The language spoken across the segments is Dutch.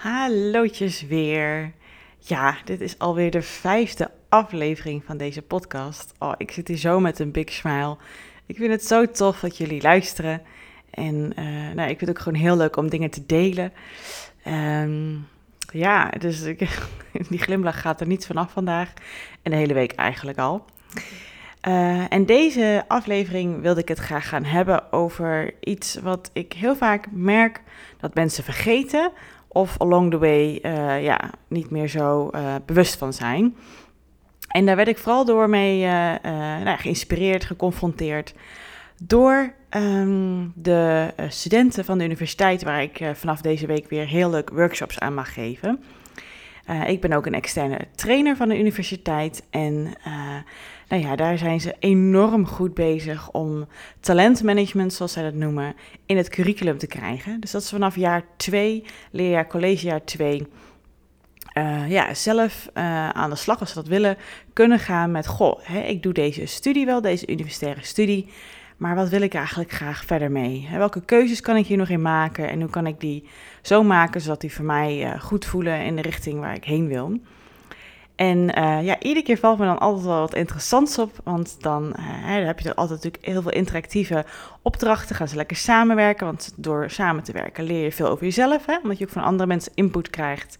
Hallootjes weer. Ja, dit is alweer de vijfde aflevering van deze podcast. Oh, ik zit hier zo met een big smile. Ik vind het zo tof dat jullie luisteren. En uh, nou, ik vind het ook gewoon heel leuk om dingen te delen. Um, ja, dus ik, die glimlach gaat er niet vanaf vandaag. En de hele week eigenlijk al. Uh, en deze aflevering wilde ik het graag gaan hebben over iets wat ik heel vaak merk dat mensen vergeten of along the way uh, ja, niet meer zo uh, bewust van zijn. En daar werd ik vooral door mee nou, geïnspireerd, geconfronteerd door um, de studenten van de universiteit, waar ik vanaf deze week weer heel leuk workshops aan mag geven. ik ben ook een externe trainer van de universiteit en nou ja, daar zijn ze enorm goed bezig om talentmanagement, zoals zij dat noemen, in het curriculum te krijgen. Dus dat is vanaf jaar 2, leerjaar, collegejaar 2, uh, eh, ja, zelf uh, aan de slag, als ze dat willen, kunnen gaan met: Goh, hè, ik doe deze studie wel, deze universitaire studie. Maar wat wil ik eigenlijk graag verder mee? Welke keuzes kan ik hier nog in maken? En hoe kan ik die zo maken zodat die voor mij uh, goed voelen in de richting waar ik heen wil? En uh, ja, iedere keer valt me dan altijd wel wat interessants op. Want dan, uh, dan heb je er altijd natuurlijk heel veel interactieve opdrachten. Gaan ze lekker samenwerken. Want door samen te werken leer je veel over jezelf. Hè? Omdat je ook van andere mensen input krijgt.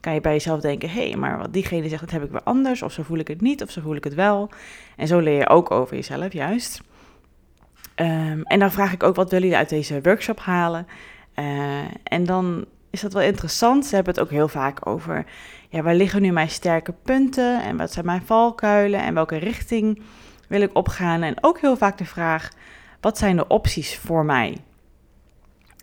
Kan je bij jezelf denken: hé, hey, maar wat diegene zegt, dat heb ik weer anders. Of zo voel ik het niet, of zo voel ik het wel. En zo leer je ook over jezelf, juist. Um, en dan vraag ik ook: wat willen jullie uit deze workshop halen? Uh, en dan is dat wel interessant. Ze hebben het ook heel vaak over ja, waar liggen nu mijn sterke punten en wat zijn mijn valkuilen en welke richting wil ik opgaan. En ook heel vaak de vraag, wat zijn de opties voor mij?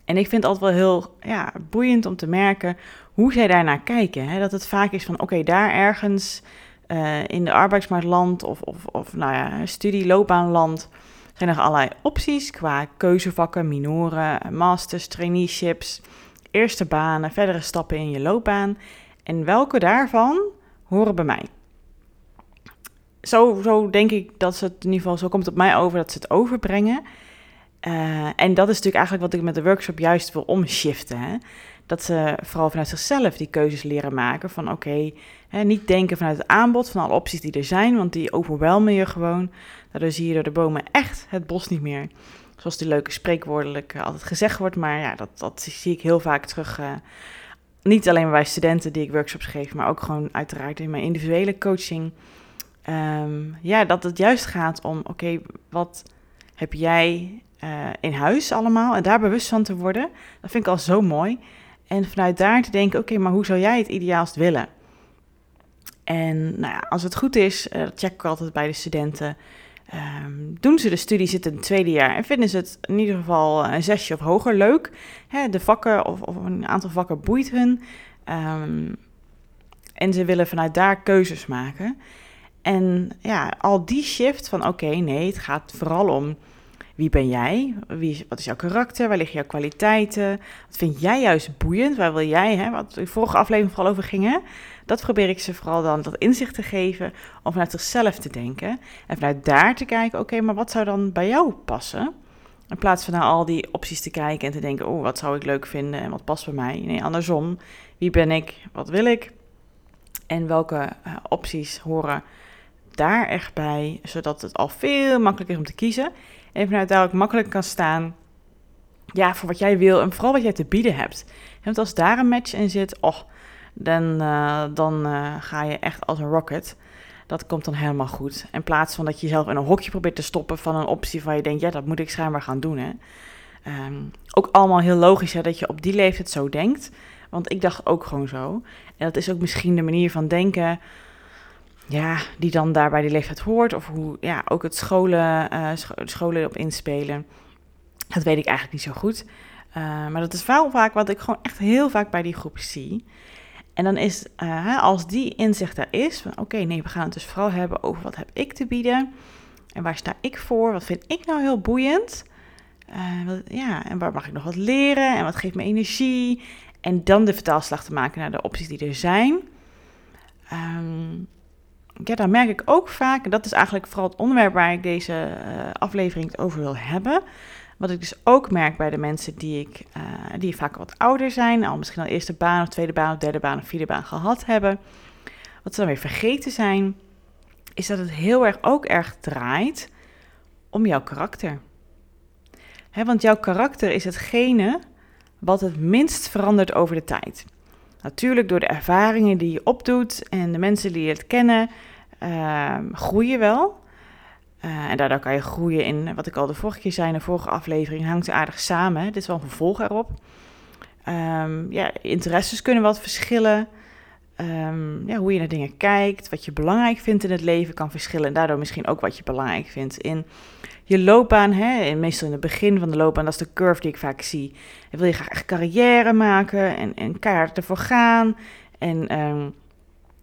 En ik vind het altijd wel heel ja, boeiend om te merken hoe zij daarnaar kijken. Hè? Dat het vaak is van, oké, daar ergens uh, in de arbeidsmarktland of, of, of nou ja, studieloopbaanland zijn er allerlei opties qua keuzevakken, minoren, masters, traineeships, eerste banen, verdere stappen in je loopbaan. En welke daarvan horen bij mij? Zo, zo denk ik dat ze het in ieder geval, zo komt het op mij over dat ze het overbrengen. Uh, en dat is natuurlijk eigenlijk wat ik met de workshop juist wil omschiften. Hè? Dat ze vooral vanuit zichzelf die keuzes leren maken. Van oké, niet denken vanuit het aanbod van alle opties die er zijn, want die overwelmen je gewoon. Daardoor zie je door de bomen echt het bos niet meer. Zoals die leuke spreekwoordelijk uh, altijd gezegd wordt. Maar ja, dat, dat zie ik heel vaak terug uh, niet alleen bij studenten die ik workshops geef, maar ook gewoon uiteraard in mijn individuele coaching. Um, ja, dat het juist gaat om, oké, wat heb jij uh, in huis allemaal? En daar bewust van te worden, dat vind ik al zo mooi. En vanuit daar te denken, oké, maar hoe zou jij het ideaalst willen? En nou ja, als het goed is, dat check ik altijd bij de studenten. Um, doen ze de studie, zitten in het tweede jaar en vinden ze het in ieder geval een zesje of hoger leuk. De vakken of, of, een aantal vakken boeit hun. Um, en ze willen vanuit daar keuzes maken. En ja, al die shift van oké, nee, het gaat vooral om wie ben jij? Wie, wat is jouw karakter? Waar liggen jouw kwaliteiten? Wat vind jij juist boeiend? Waar wil jij, hè, wat de vorige aflevering vooral over ging? Dat probeer ik ze vooral dan dat inzicht te geven om vanuit zichzelf te denken. En vanuit daar te kijken, oké, maar wat zou dan bij jou passen? In plaats van naar al die opties te kijken en te denken, oh, wat zou ik leuk vinden en wat past bij mij? Nee, andersom. Wie ben ik? Wat wil ik? En welke uh, opties horen daar echt bij, zodat het al veel makkelijker is om te kiezen. En vanuit daar ook makkelijk kan staan ja, voor wat jij wil en vooral wat jij te bieden hebt. Want als daar een match in zit, oh, dan, uh, dan uh, ga je echt als een rocket. Dat komt dan helemaal goed. In plaats van dat je jezelf in een hokje probeert te stoppen van een optie waar je denkt, ja, dat moet ik schijnbaar gaan doen. Hè. Um, ook allemaal heel logisch hè, dat je op die leeftijd zo denkt. Want ik dacht ook gewoon zo. En dat is ook misschien de manier van denken ja, die dan daar bij die leeftijd hoort. Of hoe ja, ook het scholen, uh, scholen op inspelen. Dat weet ik eigenlijk niet zo goed. Uh, maar dat is wel vaak wat ik gewoon echt heel vaak bij die groep zie. En dan is, uh, als die inzicht er is, van oké, nee, we gaan het dus vooral hebben over wat heb ik te bieden. En waar sta ik voor? Wat vind ik nou heel boeiend? ja, en waar mag ik nog wat leren? En wat geeft me energie? En dan de vertaalslag te maken naar de opties die er zijn. Um, ja, dan merk ik ook vaak, en dat is eigenlijk vooral het onderwerp waar ik deze uh, aflevering over wil hebben. Wat ik dus ook merk bij de mensen die, ik, uh, die vaak wat ouder zijn, al misschien al eerste baan of tweede baan of derde baan of vierde baan gehad hebben, wat ze dan weer vergeten zijn, is dat het heel erg ook erg draait om jouw karakter. want jouw karakter is hetgene wat het minst verandert over de tijd. Natuurlijk door de ervaringen die je opdoet en de mensen die je het kennen, uh, groei je wel. Uh, en daardoor kan je groeien in, wat ik al de vorige keer zei in de vorige aflevering, hangt aardig samen. Dit is wel een vervolg erop. Um, ja, interesses kunnen wat verschillen. Um, ja, hoe je naar dingen kijkt, wat je belangrijk vindt in het leven kan verschillen. En daardoor misschien ook wat je belangrijk vindt in je loopbaan. Hè? meestal in het begin van de loopbaan, dat is de curve die ik vaak zie. En wil je graag carrière maken en, en keihard ervoor gaan. En um,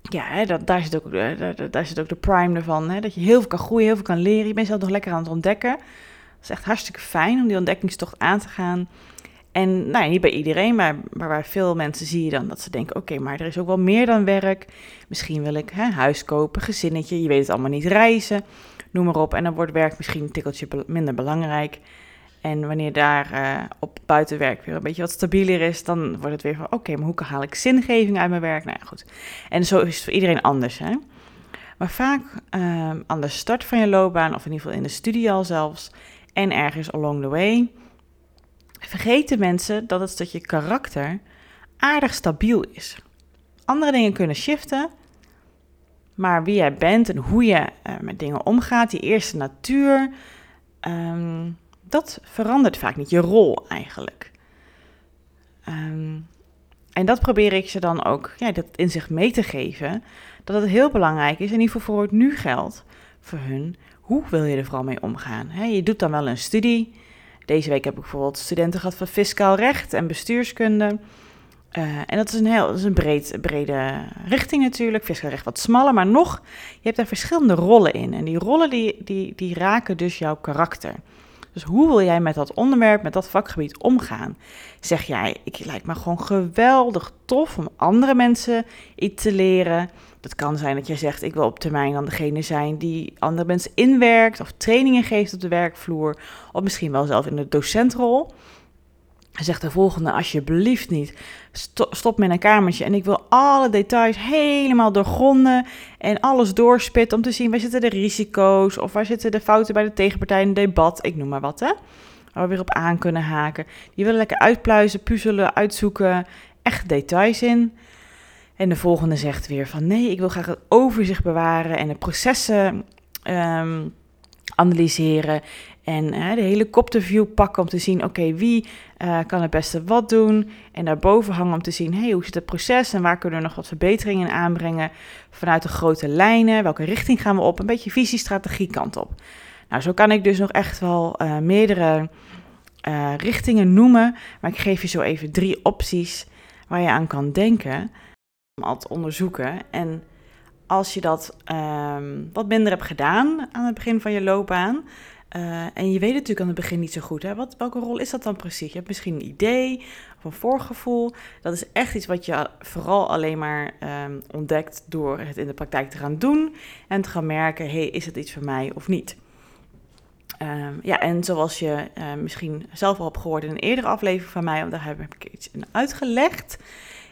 ja, hè, dat, daar, zit ook, daar, daar, zit ook de prime ervan. Hè? Dat je heel veel kan groeien, heel veel kan leren. Je bent zelf nog lekker aan het ontdekken. Dat is echt hartstikke fijn om die ontdekkingstocht aan te gaan. En nou, niet bij iedereen, maar, maar veel mensen zie je dan dat ze denken: oké, maar er is ook wel meer dan werk. Misschien wil ik hè, huis kopen, gezinnetje, je weet het allemaal niet, reizen, noem maar op. En dan wordt werk misschien een tikkeltje minder belangrijk. En wanneer daar uh, op buitenwerk weer een beetje wat stabieler is, dan wordt het weer van: oké, maar hoe haal ik zingeving uit mijn werk? Nou ja, goed. En zo is het voor iedereen anders. Hè? Maar vaak uh, aan de start van je loopbaan, of in ieder geval in de studie al zelfs, en ergens along the way vergeten mensen dat het stukje karakter aardig stabiel is. Andere dingen kunnen shiften, maar wie jij bent en hoe je uh, met dingen omgaat, die eerste natuur, um, dat verandert vaak niet. Je rol eigenlijk. Um, en dat probeer ik ze dan ook ja, dat in zich mee te geven. Dat het heel belangrijk is, in ieder geval voor het nu geldt, voor hun. Hoe wil je er vooral mee omgaan? Je doet dan wel een studie. Deze week heb ik bijvoorbeeld studenten gehad van fiscaal recht en bestuurskunde. Uh, en dat is een heel dat is een breed, brede richting natuurlijk. Fiscaal recht wat smaller, maar nog, je hebt daar verschillende rollen in. En die rollen die, die, die raken dus jouw karakter. Dus hoe wil jij met dat onderwerp, met dat vakgebied omgaan? Zeg jij, ik lijkt me gewoon geweldig tof om andere mensen iets te leren. Dat kan zijn dat jij zegt, ik wil op termijn dan degene zijn die andere mensen inwerkt of trainingen geeft op de werkvloer. Of misschien wel zelf in de docentrol. Zegt de volgende, alsjeblieft niet. Stop met een kamertje en ik wil alle details helemaal doorgronden en alles doorspitten om te zien waar zitten de risico's of waar zitten de fouten bij de tegenpartij in het debat. Ik noem maar wat, hè. Waar we weer op aan kunnen haken. Die willen lekker uitpluizen, puzzelen, uitzoeken, echt details in. En de volgende zegt weer van nee, ik wil graag het overzicht bewaren en de processen um, analyseren. En uh, de helikopterview pakken om te zien, oké, wie uh, kan het beste wat doen. En daarboven hangen om te zien, hey, hoe zit het proces en waar kunnen we nog wat verbeteringen in aanbrengen. Vanuit de grote lijnen, welke richting gaan we op, een beetje visie-strategie kant op. Nou, zo kan ik dus nog echt wel uh, meerdere richtingen noemen. Maar ik geef je zo even drie opties waar je aan kan denken om al te onderzoeken. En als je dat um, wat minder hebt gedaan aan het begin van je loopbaan, uh, en je weet natuurlijk aan het begin niet zo goed, hè, wat, welke rol is dat dan precies? Je hebt misschien een idee of een voorgevoel. Dat is echt iets wat je vooral alleen maar um, ontdekt door het in de praktijk te gaan doen en te gaan merken, hey, is het iets voor mij of niet? Um, ja, en zoals je uh, misschien zelf al hebt gehoord in een eerdere aflevering van mij, want daar heb ik iets in uitgelegd,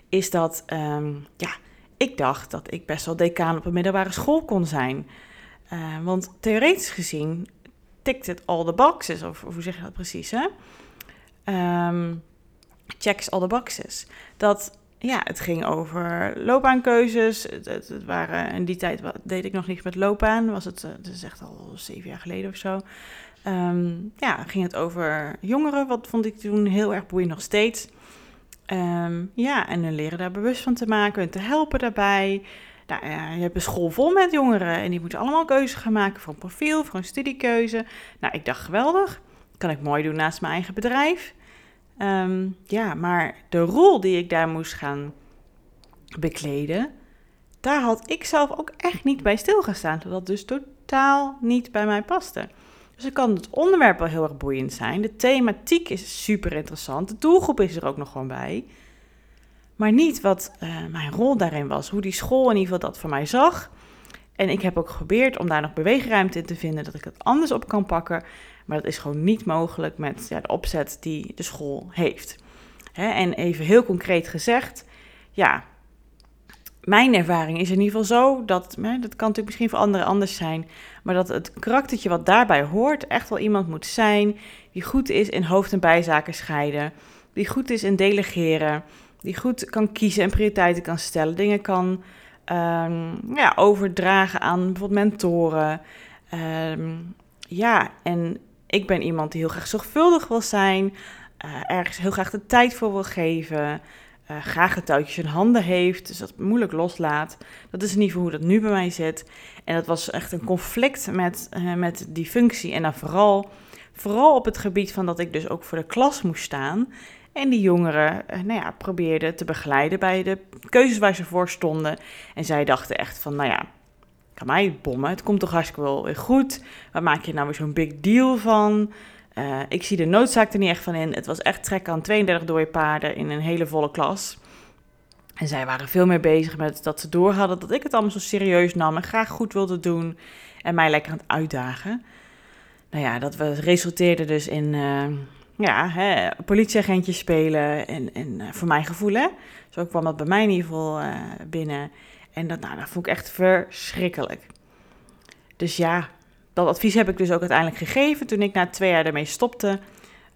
is dat, um, ja, ik dacht dat ik best wel decaan op een middelbare school kon zijn. Want theoretisch gezien tikt het all the boxes, of, of hoe zeg je dat precies, hè? Um, checks all the boxes. Dat, ja, het ging over loopbaankeuzes. Het, het, waren, in die tijd deed ik nog niet met loopbaan. Was het, dat is echt al zeven jaar geleden of zo. Um, ja, ging het over jongeren. Wat vond ik toen heel erg boeiend nog steeds. Um, ja, en hun leren daar bewust van te maken en te helpen daarbij. Nou, ja, je hebt een school vol met jongeren en die moeten allemaal keuzes gaan maken voor een profiel, voor een studiekeuze. Nou, ik dacht geweldig. Kan ik mooi doen naast mijn eigen bedrijf. Um, ja, maar de rol die ik daar moest gaan bekleden, daar had ik zelf ook echt niet bij stilgestaan. Dat dat dus totaal niet bij mij paste. Dus dan kan het onderwerp wel heel erg boeiend zijn. De thematiek is super interessant. De doelgroep is er ook nog gewoon bij. Maar niet wat uh, mijn rol daarin was. Hoe die school in ieder geval dat voor mij zag. En ik heb ook geprobeerd om daar nog beweegruimte in te vinden, dat ik het anders op kan pakken. Maar dat is gewoon niet mogelijk met ja, de opzet die de school heeft. en even heel concreet gezegd, ja, mijn ervaring is in ieder geval zo dat, dat kan natuurlijk misschien voor anderen anders zijn, maar dat het karaktertje wat daarbij hoort echt wel iemand moet zijn die goed is in hoofd- en bijzaken scheiden, die goed is in delegeren, die goed kan kiezen en prioriteiten kan stellen, dingen kan um, ja, overdragen aan bijvoorbeeld mentoren. Um, ja, en ik ben iemand die heel graag zorgvuldig wil zijn, uh, ergens heel graag de tijd voor wil geven, uh, graag het touwtjes in handen heeft, dus dat moeilijk loslaat. Dat is in ieder geval hoe dat nu bij mij zit. En dat was echt een conflict met, uh, met die functie. En dan vooral, vooral op het gebied van dat ik dus ook voor de klas moest staan. En die jongeren uh, nou ja, probeerden te begeleiden bij de keuzes waar ze voor stonden. En zij dachten echt van, nou ja, kan mij bommen. Het komt toch hartstikke wel weer goed. Waar maak je nou weer zo'n big deal van? Uh, ik zie de noodzaak er niet echt van in. Het was echt trek aan 32 dode paarden in een hele volle klas. En zij waren veel meer bezig met dat ze door hadden dat ik het allemaal zo serieus nam en graag goed wilde doen. En mij lekker aan het uitdagen. Nou ja, dat resulteerde dus in uh, ja, hè, spelen. En, en uh, voor mijn gevoel, hè. Zo kwam dat bij mij in ieder geval uh, binnen. En dat, nou, dat vond ik echt verschrikkelijk. Dus ja, dat advies heb ik dus ook uiteindelijk gegeven toen ik na twee jaar ermee stopte.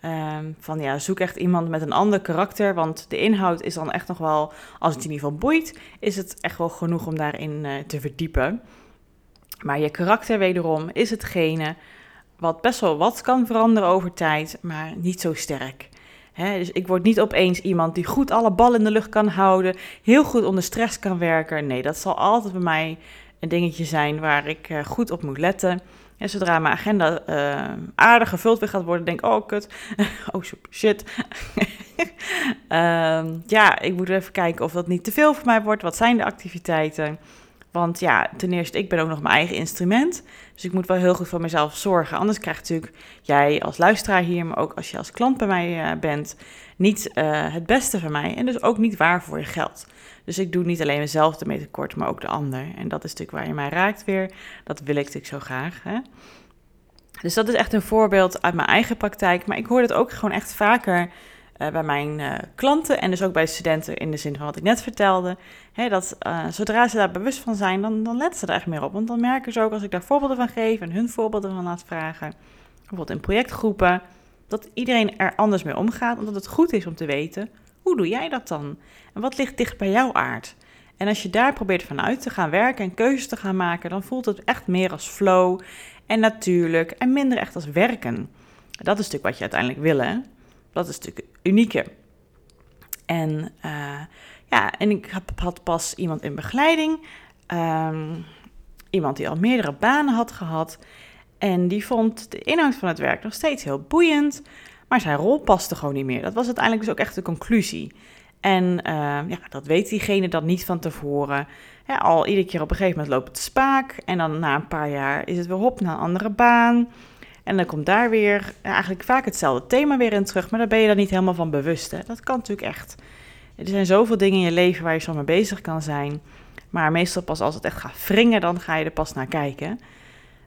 Um, van ja, zoek echt iemand met een ander karakter. Want de inhoud is dan echt nog wel, als het in ieder geval boeit, is het echt wel genoeg om daarin uh, te verdiepen. Maar je karakter wederom is hetgene wat best wel wat kan veranderen over tijd, maar niet zo sterk. Dus ik word niet opeens iemand die goed alle ballen in de lucht kan houden, heel goed onder stress kan werken. Nee, dat zal altijd bij mij een dingetje zijn waar ik uh, goed op moet letten. En zodra mijn agenda uh, aardig gevuld weer gaat worden, denk ik, oh kut, oh shit. um, ja, ik moet even kijken of dat niet te veel voor mij wordt. Wat zijn de activiteiten? Want ja, ten eerste, ik ben ook nog mijn eigen instrument. Dus ik moet wel heel goed voor mezelf zorgen. Anders krijgt natuurlijk jij als luisteraar hier, maar ook als je als klant bij mij uh, bent, niet uh, het beste van mij. En dus ook niet waar voor je geld. Dus ik doe niet alleen mezelf ermee tekort, maar ook de ander. En dat is natuurlijk waar je mij raakt weer. Dat wil ik natuurlijk zo graag. Hè? Dus dat is echt een voorbeeld uit mijn eigen praktijk. Maar ik hoor het ook gewoon echt vaker uh, bij mijn uh, klanten en dus ook bij studenten in de zin van wat ik net vertelde. Hè, dat uh, zodra ze daar bewust van zijn, dan, dan letten ze er echt meer op. Want dan merken ze ook als ik daar voorbeelden van geef en hun voorbeelden van laat vragen, bijvoorbeeld in projectgroepen, dat iedereen er anders mee omgaat. Omdat het goed is om te weten, hoe doe jij dat dan? En wat ligt dicht bij jouw aard? En als je daar probeert vanuit te gaan werken en keuzes te gaan maken, dan voelt het echt meer als flow en natuurlijk en minder echt als werken. Dat is natuurlijk wat je uiteindelijk wil, hè? Dat is natuurlijk unieke. En uh, ja, en ik had pas iemand in begeleiding, um, iemand die al meerdere banen had gehad. En die vond de inhoud van het werk nog steeds heel boeiend, maar zijn rol paste gewoon niet meer. Dat was uiteindelijk dus ook echt de conclusie. En uh, ja, dat weet diegene dan niet van tevoren. Al iedere keer op een gegeven moment loopt het spaak. En dan na een paar jaar is het weer hop naar een andere baan. En dan komt daar weer eigenlijk vaak hetzelfde thema weer in terug. Maar daar ben je dan niet helemaal van bewust. Hè? Dat kan natuurlijk echt. Er zijn zoveel dingen in je leven waar je zo mee bezig kan zijn. Maar meestal pas als het echt gaat wringen, dan ga je er pas naar kijken.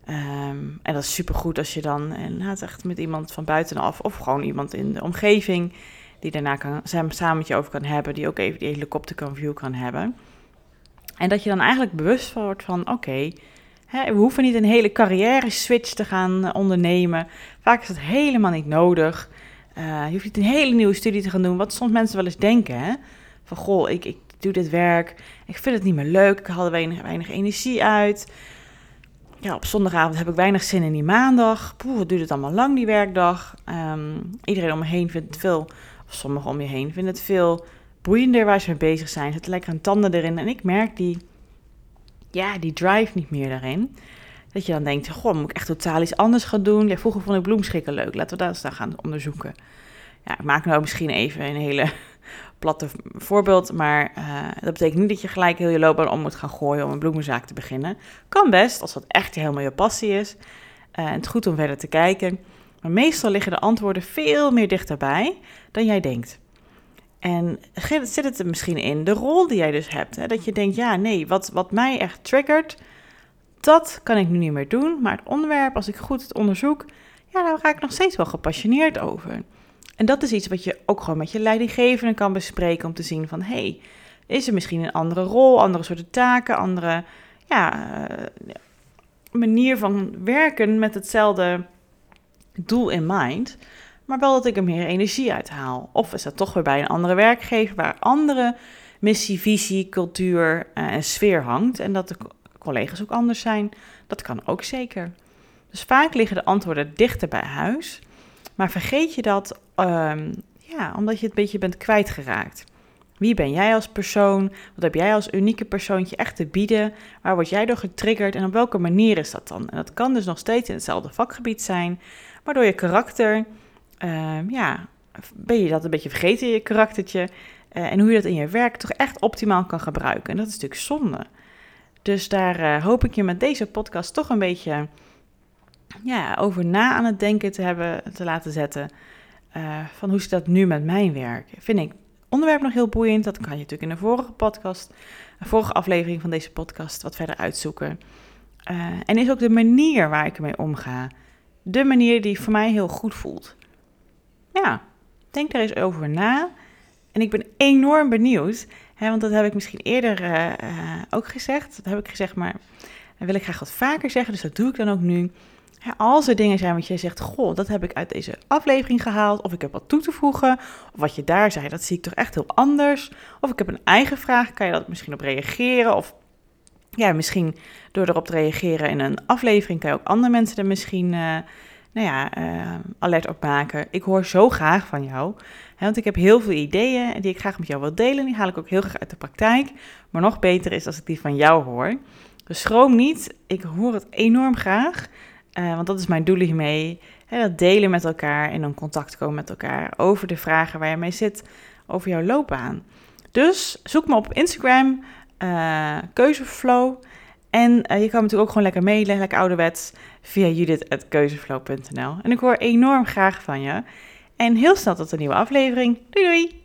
Um, en dat is supergoed als je dan inderdaad echt met iemand van buitenaf... of gewoon iemand in de omgeving die daarna kan, samen met je over kan hebben, die ook even die helikopterview kan hebben. En dat je dan eigenlijk bewust wordt van, oké, we hoeven niet een hele carrière switch te gaan eh, ondernemen. Vaak is dat helemaal niet nodig. Uh, je hoeft niet een hele nieuwe studie te gaan doen, wat soms mensen wel eens denken. Hè? Van, goh, ik, ik doe dit werk, ik vind het niet meer leuk, ik haal er weinig, weinig energie uit. Ja, op zondagavond heb ik weinig zin in die maandag. Poeh, wat duurt het allemaal lang, die werkdag. Um, iedereen om me heen vindt het veel of sommigen om je heen, vinden het veel boeiender waar ze mee bezig zijn. Zitten lekker een tanden erin. En ik merk die, ja, die drive niet meer daarin. Dat je dan denkt, goh, moet ik echt totaal iets anders gaan doen? Ja, vroeger vond ik bloemschikken leuk. Laten we dat eens dan gaan onderzoeken. Ja, ik maak nou misschien even een hele platte voorbeeld. Maar uh, dat betekent niet dat je gelijk heel je loopbaan om moet gaan gooien om een bloemenzaak te beginnen. Kan best, als dat echt helemaal je passie is. Uh, het is goed om verder te kijken. Maar meestal liggen de antwoorden veel meer dichterbij dan jij denkt. En zit het er misschien in de rol die jij dus hebt? Hè? Dat je denkt, ja, nee, wat, wat mij echt triggert, dat kan ik nu niet meer doen, maar het onderwerp, als ik goed het onderzoek, ja, daar raak ik nog steeds wel gepassioneerd over. En dat is iets wat je ook gewoon met je leidinggevende kan bespreken om te zien van, hey, is er misschien een andere rol, andere soorten taken, andere ja, eh, manier van werken met hetzelfde doel in mind, maar wel dat ik er meer energie uit haal. Of is dat toch weer bij een andere werkgever waar andere missie, visie, cultuur eh, en sfeer hangt en dat de collega's ook anders zijn. Dat kan ook zeker. Dus vaak liggen de antwoorden dichter bij huis, maar vergeet je dat um, ja, omdat je het een beetje bent kwijtgeraakt. Wie ben jij als persoon? Wat heb jij als unieke persoontje echt te bieden? Waar word jij door getriggerd en op welke manier is dat dan? En dat kan dus nog steeds in hetzelfde vakgebied zijn, waardoor je karakter, uh, ja, ben je dat een beetje vergeten, je karaktertje, uh, en hoe je dat in je werk toch echt optimaal kan gebruiken. En dat is natuurlijk zonde. Dus daar uh, hoop ik je met deze podcast toch een beetje ja, over na aan het denken te hebben, te laten zetten. Uh, van hoe zit dat nu met mijn werk? Vind ik onderwerp nog heel boeiend. Dat kan je natuurlijk in de vorige podcast, de vorige aflevering van deze podcast wat verder uitzoeken. En is ook de manier waar ik ermee omga. De manier die voor mij heel goed voelt. Ja, denk daar eens over na. En ik ben enorm benieuwd, hè, want dat heb ik misschien eerder uh, uh, ook gezegd. Dat heb ik gezegd, maar dat wil ik graag wat vaker zeggen, dus dat doe ik dan ook nu. Als er dingen zijn wat je zegt, goh, dat heb ik uit deze aflevering gehaald, of ik heb wat toe te voegen, of wat je daar zei, dat zie ik toch echt heel anders. Of ik heb een eigen vraag, kan je dat misschien op reageren? Of ja, misschien door erop te reageren in een aflevering, kan je ook andere mensen er misschien uh, nou ja, uh, alert op maken. Ik hoor zo graag van jou, hè, want ik heb heel veel ideeën die ik graag met jou wil delen. Die haal ik ook heel graag uit de praktijk. Maar nog beter is als ik die van jou hoor. Dus schroom niet, ik hoor het enorm graag. Uh, want dat is mijn doel hiermee. Hè, dat delen met elkaar en in contact komen met elkaar over de vragen waar je mee zit, over jouw loopbaan. Dus zoek me op Instagram, uh, keuzeflow. En uh, je kan natuurlijk ook gewoon lekker mailen, lekker ouderwets, via judith.keuzeflow.nl. En ik hoor enorm graag van je. En heel snel tot een nieuwe aflevering. Doei doei!